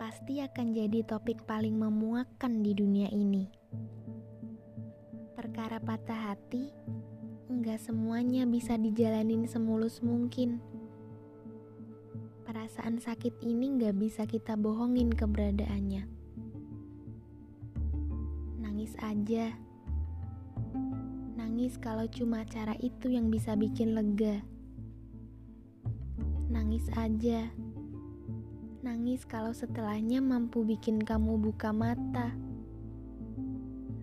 pasti akan jadi topik paling memuakkan di dunia ini. Perkara patah hati, enggak semuanya bisa dijalanin semulus mungkin. Perasaan sakit ini enggak bisa kita bohongin keberadaannya. Nangis aja. Nangis kalau cuma cara itu yang bisa bikin lega. Nangis aja Nangis kalau setelahnya mampu bikin kamu buka mata.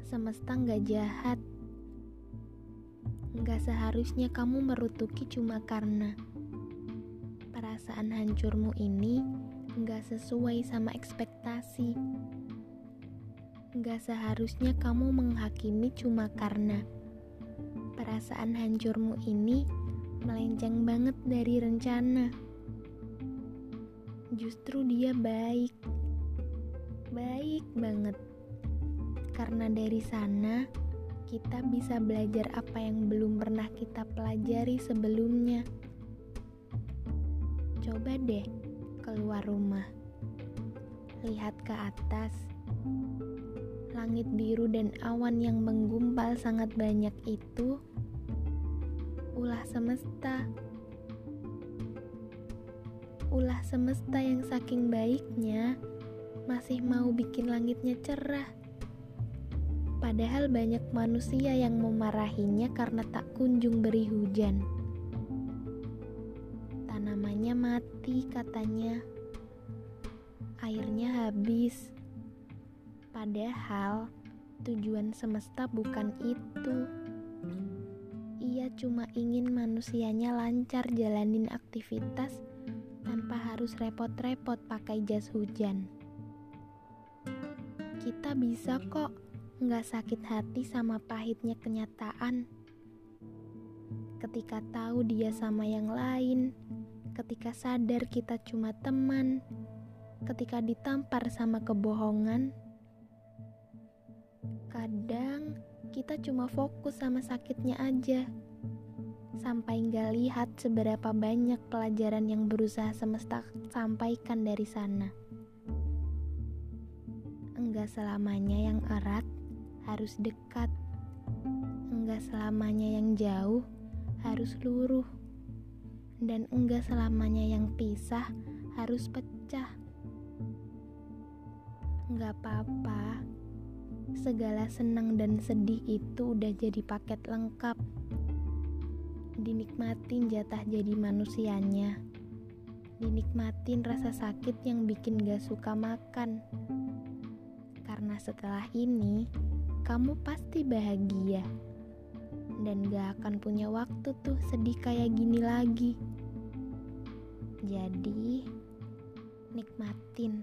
Semesta nggak jahat. Nggak seharusnya kamu merutuki cuma karena perasaan hancurmu ini nggak sesuai sama ekspektasi. Nggak seharusnya kamu menghakimi cuma karena perasaan hancurmu ini melenceng banget dari rencana justru dia baik. Baik banget. Karena dari sana kita bisa belajar apa yang belum pernah kita pelajari sebelumnya. Coba deh keluar rumah. Lihat ke atas. Langit biru dan awan yang menggumpal sangat banyak itu ulah semesta ulah semesta yang saking baiknya masih mau bikin langitnya cerah. Padahal banyak manusia yang memarahinya karena tak kunjung beri hujan. Tanamannya mati katanya. Airnya habis. Padahal tujuan semesta bukan itu. Ia cuma ingin manusianya lancar jalanin aktivitas tanpa harus repot-repot pakai jas hujan. Kita bisa kok nggak sakit hati sama pahitnya kenyataan. Ketika tahu dia sama yang lain, ketika sadar kita cuma teman, ketika ditampar sama kebohongan, kadang kita cuma fokus sama sakitnya aja sampai nggak lihat seberapa banyak pelajaran yang berusaha semesta sampaikan dari sana. Enggak selamanya yang erat harus dekat. Enggak selamanya yang jauh harus luruh. Dan enggak selamanya yang pisah harus pecah. Enggak apa-apa. Segala senang dan sedih itu udah jadi paket lengkap dinikmatin jatah jadi manusianya. Dinikmatin rasa sakit yang bikin gak suka makan. Karena setelah ini, kamu pasti bahagia. Dan gak akan punya waktu tuh sedih kayak gini lagi. Jadi, nikmatin.